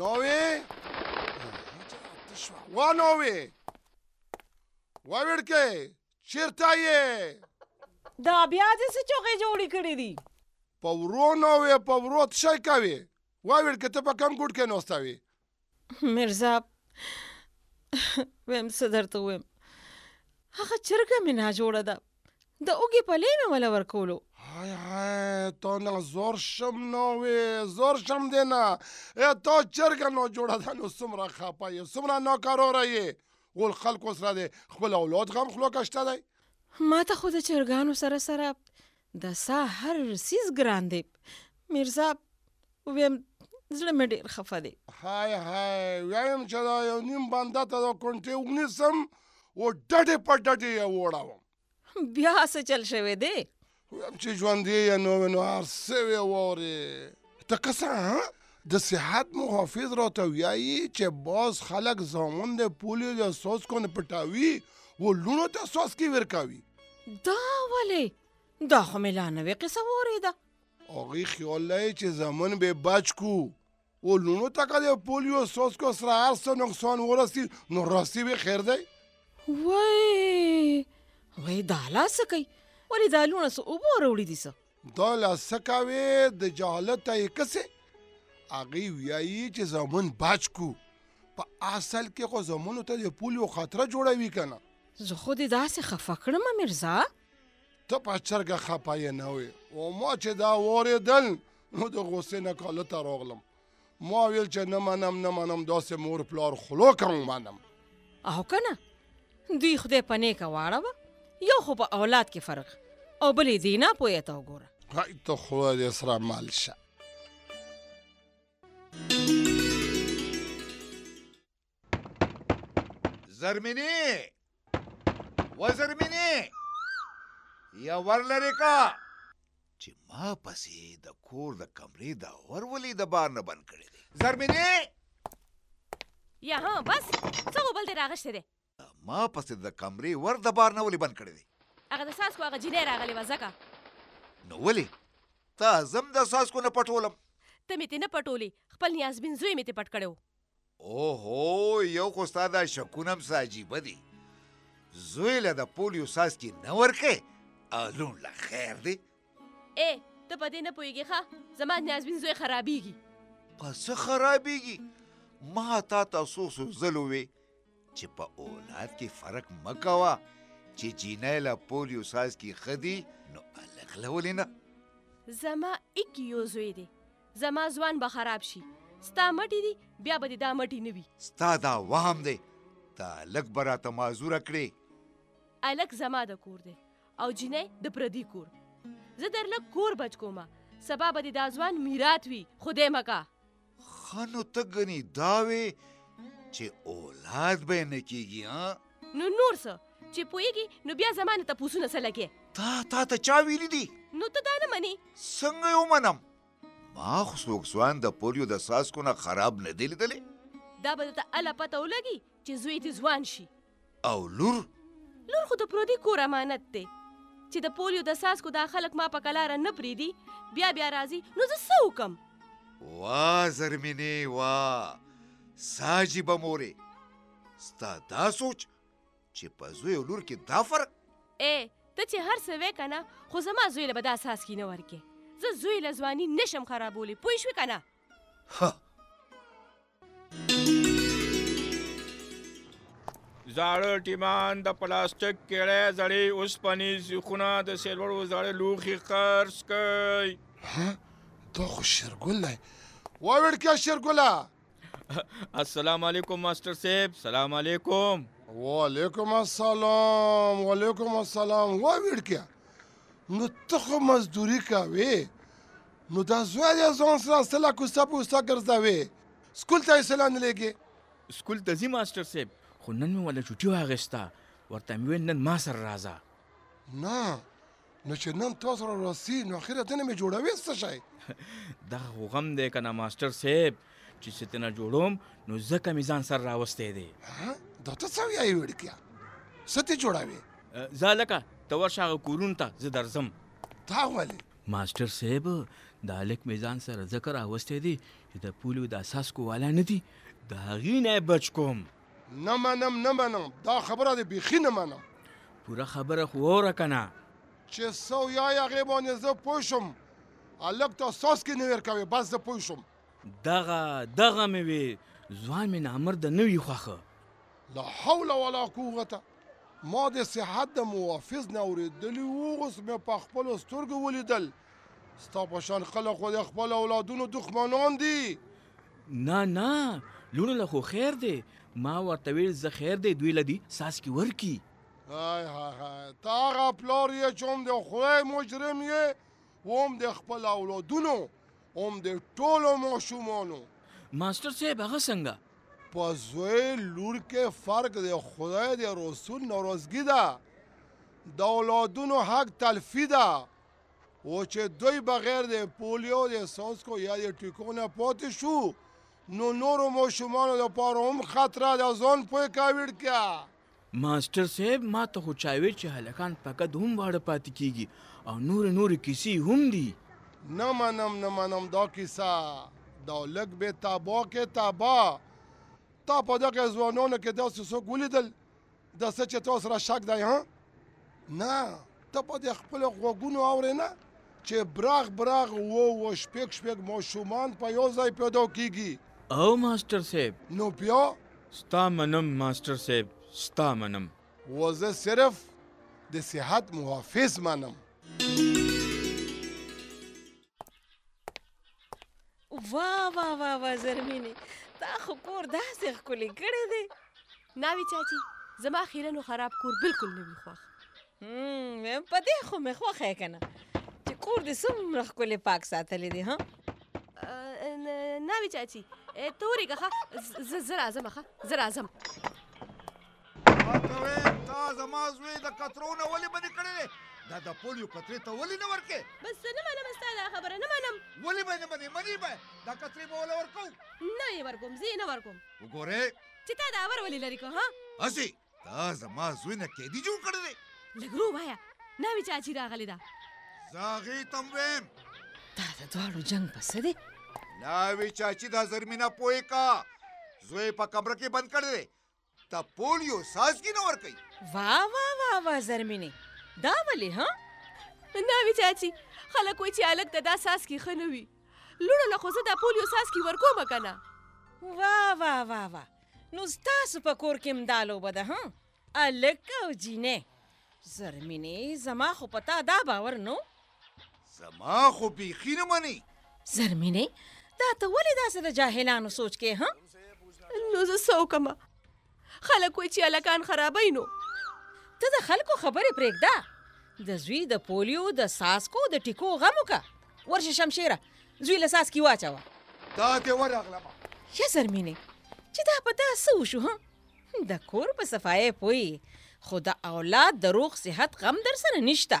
نوې و نوې و وړکه چیرته یې دا بیا دې څه چوغې جوړې کړې دي په ورو نوې په ورو څه کوي و وړکه ته په کم ګډ کې نوستوي میرزاب ویم څه درته ویم هغه چرګه مې ناجوړه ده د اوږې پلې مې وله ورکولو های های تو نه زور شم نو وی زور شم دی نه ای تو چرګه نو جوړه ده نو څومره خپه یې څومره نوکروره یې ول خلکو سره دی خپل اولاد غم خلو کشته دی ما ته خو د چرګانو سره سره د سا هر سیز ګران دی میرزا ويم زړه مې ډېر خفه دی. های های ويم چې دا يو نيم بنده ته د کونټې ونيسم و ډډې په ډډې يې وړوم. بيا څه چل شوی دی؟ ويم چې ژوندې يې نو وي نو هر څه وې وورې. ته که څه هم د صحت محافظ راته ويايي چې باز خلک زامن د پوليو له څاڅکو نه پټوي و لوڼو ته څاڅکي ورکوي. دا ولې؟ دا خو مې لا نوې قصه واورېده. هغوی خیال لري چې زمون به بچ کو او لونو ته که د پولیو څاڅکو سره هر څه نقصان ورسي نو راسي به خیر دی وای وای دا لا څه کوي ولې دا لوڼه څه اوبه راوړي دي څه دا لا څه کوې د جهالت ته یې کسې هغوی ویایي چې زمون بچ کو په اصل کې خو زمونو ته د پولیو خطره جوړوي که نه زه خو دې داسې خفه کړم مرزا ته په چرګه خپه یې نه وې او ما چې دا واورېدل نو د غوسې نه کاله ته راغلم ما ویل چې نه منم نه منم داسې مور پلار خلو کوم منم او که نه دوی خدای په نیکه واړوه یو خو په اولاد کې فرق او بلې دینا پوهې ته وګوره هی ته خدای دې سره مل شه زرمینی و زرمینی یا ور لرې کا چې ما پسې د کور د کمرې دا ور ولې د بار نه بند کړی دی زرمینی یا ها بس څه وبل دې راغشته دی ما پسې د کمرې ور د بار نه ولې بند کړی دی هغه د ساسکو هغه جینۍ راغلې وه ځکه نو ولې تا زم د ساسکو نه پټولم ته مې تې نه پټولې خپل نیازبین زوی مې تې پټ کړی اوهو یو خو ستا دا شکونه هم څه عجیبه دي زوی له د پولیو څاڅکي نه ورکې او لوڼ له خیر دی ای ته په دې نه پوهېږې ښه زما نیازبین زوی خرابېږي په څه خرابېږي ما تا ته څو څو ځل ووې چې په اولاد کې فرق مه کوه چې جینۍ له پولیو څاڅکي ښه دي نو هلک له ولې نه زما ایک یو زوی دی زما ځوان به خراب شي ستا مټي دي بیا به دي دا مټي نه وي ستا دا وهم دی دا الک به راته معذوره کړې الک زما د کور دی او جینۍ د پردي کور زه درله کور بچ کوم سبا به دي دا ځوان میرات وي خدای مکا خنو ته غني دا وي چې اولاد به نه کیږي ها نو نور څه چې پوهیږي نو بیا زما نه تپوسونه څه لګې تا تا ته چا ویلي دي نو ته دا نه منې څنګه یې ومنم ما خو څوک ځوان د پولیو د څاڅکو نه خراب نه دی لیدلی دا به درته هله پته ولګي چې زوی دې ځوان شي او لور لور خو د پردي کور امانت دی چې د پولیو د څاڅکو دا خلک ما په کلاره نه پرېږدي بیا بیا راځي نو زه څه وکم وا زرمینې وا ساجي به مورې ستا دا سوچ چې په زوی او لور کې دا فرق ای ته چې هر څه وې کنه خو زما زوی له به دا احساس کې نه ورکې زه زوی له ځواني نشم خرابولی پوه شوې کنه ها زاړه ټیمان د پلاستیک کړه زړې اوسپنې زخونه د سیلوړو زړې لوخي قرض کوي ها دا خو شرګل دی واوړ کې شرګله السلام علیکم ماستر صاحب سلام علیکم وعلیکم السلام وعلیکم السلام وا ویړکیا نو ته خو مزدوري کوې نو دا زوی دی ځان سره سلا کوستا پوستا ګرځوې سکول ته یې سلا نه لېږې سکول ته ځي ماسټر صاحب خو نن مې وله چوټي واخیسته ورته مې ویل نن ما سره راځه نه نو چې نن تو سره راسي نو اخره ته نه مې جوړوي څه شی دغه خو غم دی که نه ماسټر صاحب چې څه تېنه جوړوم نو ځکه مې ځان سره راوستی دی دا ته څه وایې وړکیا څه تې جوړوې ځه هلکه ته ورشه هغه کورونو ته زه درځم دا ولې ماسټر صاحب دا هلک مې ځان سره ځکه راوستی دی چې د پولو د اساسکو والا نه دي د هغې نه بچ کوم نه منم نه منم دا خبره دې بیخي نه منم پوره خبره خو وره کنه چې څو یا هغه باندې زه پوه شم الک ته ساس کې نه ورکوي بس زه پوه شم دغه دغه مې وي ځوان مې نامر د نوي خوخه لا حول ولا قوت ما د صحت د موافظ نه اوریدلی وو اوس مې په خپل سترګو ولیدل ستا په شان خلک خو د خپل اولادونو دښمنان دي نه نه لونه له خو خیر دی ما ورته ویل زه خیر دی دوی له دي ساسکي ورکی هاي هاي هاي تا هغه پلار یې چې هم د خدای مجرم یې هم د خپل اولادونو هم د ټولو ماشومانو ماستر صاحب هغه څنګه په زوی لور کې فرق د خدای د رسول ناراضګي ده د اولادونو حق تلفي ده و چې دوی بغیر د پولیو د سوسکو یا د ټیکو نه پاتې شو نو نورو ماشومانو لپاره هم خطر ده ځان پوه کاویړ کیا ماسټر صاحب ما ته خو چاویل چې هلکان فقط هم واړه پاتې کیږي او نور نور کیسې هم دي نه منم نه منم دا کیسه دا لګ به تبا کې تبا تا په دغه ځوانانو کې داسې څوک ولیدل د څه چې تو سره شک دی ها نه ته په دې خپل غوګونو اورې نه چې براغ براغ وو و شپږ شپږ ماشومان په یو ځای پیدا کیږي او ماستر صاحب نو بیا ستا منم ماستر صاحب ستا منم وزه صرف د صحت محافظ منم وا وا وا وا زرمینې تا خو کور داسې ښکلی کړی دی ناوی چاچی زما خیرن و خراب کور بالکل نه وي خوښ په دې خو مې خوښه یې که نه چې کور دې څومره ښکلی پاک ساتلی دی ها ناوی چاچی ته ورېږه ښه زه راځم ښه زه راځم ماتوي تا زما زوی د کترو نه ولې منې کړی دی دا د پولیو کترې ته ولې نه ورکې بس زه نه منم ستا دا خبره نه منم ولې به یې نه منې منې به دا کترې به وله ورکو نه یې ورکوم زه یې نه ورکوم وګورې چې تا دا ور ولې لرې کو ها هسې تا زما زوی نه قیدي جوړ کړی دی لږ رو وایه ناوې چا چې راغلې ده زه هغې ته هم ویم دا د دواړو جنګ په څه دی لاوی چاچی دا زرمینه پوه کا زوی په کمره کې بند کړی دی ته پولیو سازګي نه ورکوي وا وا وا وا زرمینه دا ولې ها نه وی چاچی خلک وای چې الک ته دا ساسکی ښه نه وي لوړو له خو زه دا پولیو ساسکی ورکوم که نه وا وا وا وا نو ستاسو په کور کې هم دا لوبه ده ها الک او جینۍ زرمینې زما خو په تا دا باور نو زما خو بیخي نه مني زرمینې دا ته ولې داسې د جاهلانو سوچ کې ها نو زه څه وکړم خلک وایي چې هلکان خرابوي نو ته د خلکو خبرې پرېږده د زوی د پولیو د ساسکو د ټیکو غم وکړه ورشه شمشیره زوی له ساسکي واچوه دا دې ورغلم یا زرمینې چې دا په تا څه وشو ها د کور په صفایۍ پوهېږي خو د اولاد د روغ صحت غم در سره نشته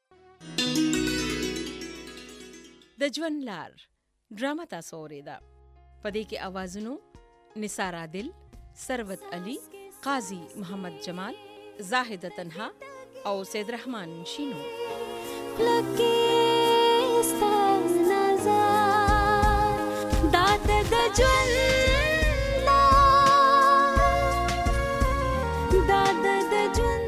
د ژوند لار ډرامه تاسو اوریدا پدې کې اوازونو نثار عادل سروت علي قاضي محمد جمال زاهد تنها او سید رحمان شینو دات د ژوند